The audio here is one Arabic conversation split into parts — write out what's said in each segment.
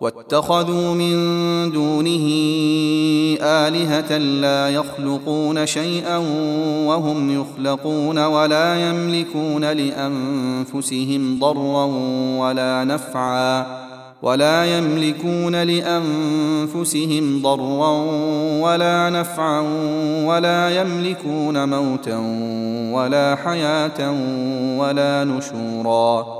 واتخذوا من دونه آلهة لا يخلقون شيئا وهم يخلقون ولا يملكون لأنفسهم ضرا ولا نفعا ولا يملكون لأنفسهم ضرا ولا نفعا ولا يملكون موتا ولا حياة ولا نشورا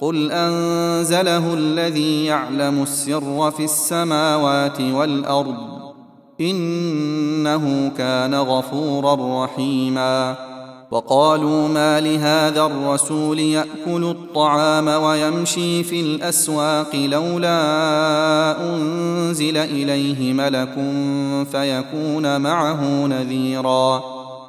قل انزله الذي يعلم السر في السماوات والارض انه كان غفورا رحيما وقالوا ما لهذا الرسول ياكل الطعام ويمشي في الاسواق لولا انزل اليه ملك فيكون معه نذيرا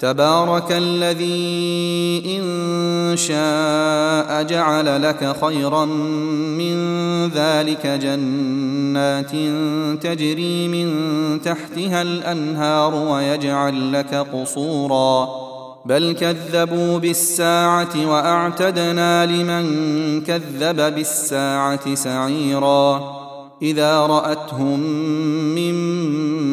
تبارك الذي إن شاء جعل لك خيرا من ذلك جنات تجري من تحتها الأنهار ويجعل لك قصورا. بل كذبوا بالساعة وأعتدنا لمن كذب بالساعة سعيرا. إذا رأتهم من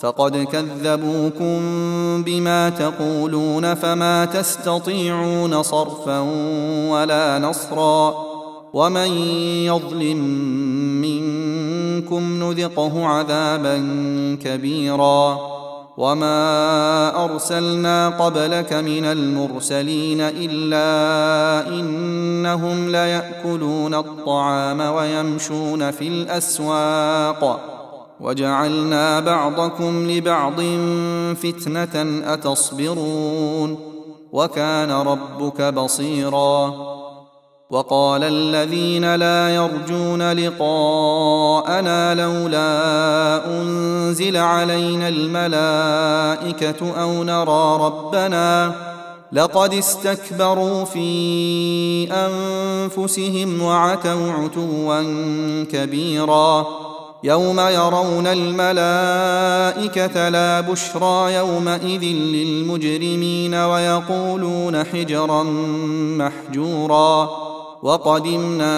فقد كذبوكم بما تقولون فما تستطيعون صرفا ولا نصرا ومن يظلم منكم نذقه عذابا كبيرا وما أرسلنا قبلك من المرسلين إلا إنهم ليأكلون الطعام ويمشون في الأسواق وجعلنا بعضكم لبعض فتنة أتصبرون وكان ربك بصيرا وقال الذين لا يرجون لقاءنا لولا أنزل علينا الملائكة أو نرى ربنا لقد استكبروا في أنفسهم وعتوا عتوا كبيرا يوم يرون الملائكة لا بشرى يومئذ للمجرمين ويقولون حجرا محجورا وقدمنا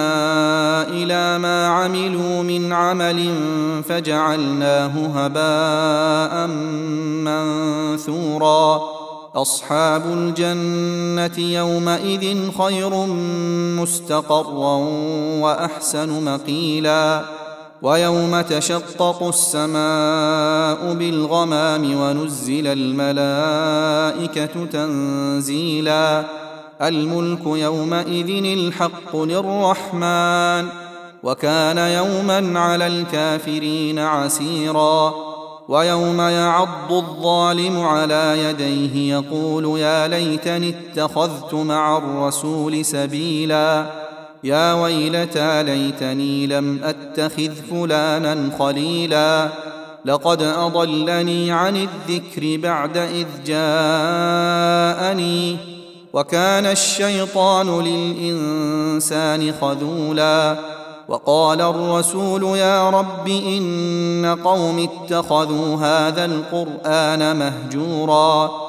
إلى ما عملوا من عمل فجعلناه هباء منثورا أصحاب الجنة يومئذ خير مستقرا وأحسن مقيلا ويوم تشقق السماء بالغمام ونزل الملائكة تنزيلا. الملك يومئذ الحق للرحمن وكان يوما على الكافرين عسيرا. ويوم يعض الظالم على يديه يقول يا ليتني اتخذت مع الرسول سبيلا. يا ويلتى ليتني لم أتخذ فلانا خليلا. لقد أضلني عن الذكر بعد إذ جاءني. وكان الشيطان للإنسان خذولا. وقال الرسول يا رب إن قوم اتخذوا هذا القرآن مهجورا.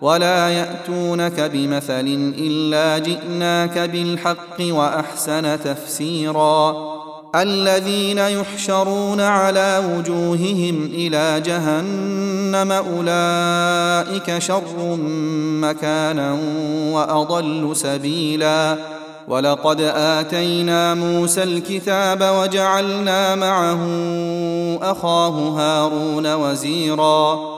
ولا ياتونك بمثل الا جئناك بالحق واحسن تفسيرا الذين يحشرون على وجوههم إلى جهنم اولئك شر مكانا واضل سبيلا ولقد اتينا موسى الكتاب وجعلنا معه اخاه هارون وزيرا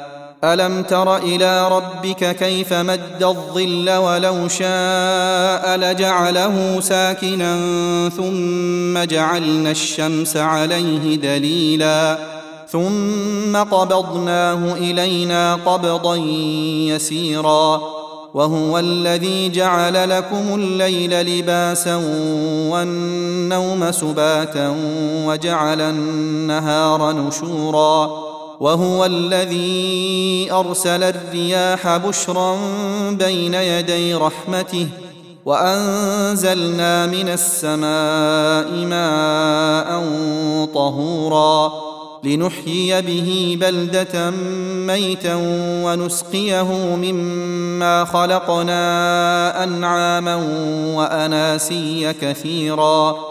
ألم تر إلى ربك كيف مد الظل ولو شاء لجعله ساكنا ثم جعلنا الشمس عليه دليلا ثم قبضناه إلينا قبضا يسيرا وهو الذي جعل لكم الليل لباسا والنوم سباتا وجعل النهار نشورا وهو الذي أرسل الرياح بشرا بين يدي رحمته وأنزلنا من السماء ماء طهورا لنحيي به بلدة ميتا ونسقيه مما خلقنا أنعاما وأناسيا كثيرا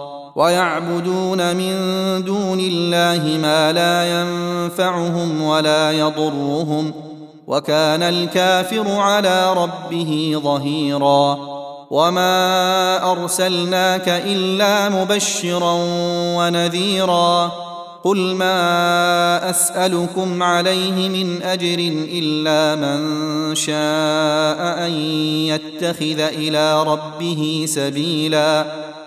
ويعبدون من دون الله ما لا ينفعهم ولا يضرهم وكان الكافر على ربه ظهيرا وما أرسلناك إلا مبشرا ونذيرا قل ما أسألكم عليه من أجر إلا من شاء أن يتخذ إلى ربه سبيلا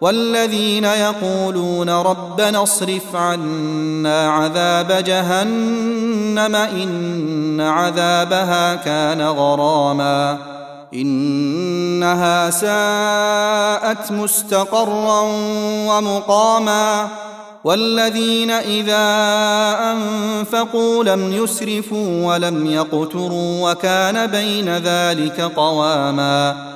والذين يقولون ربنا اصرف عنا عذاب جهنم إن عذابها كان غراما إنها ساءت مستقرا ومقاما والذين إذا أنفقوا لم يسرفوا ولم يقتروا وكان بين ذلك قواما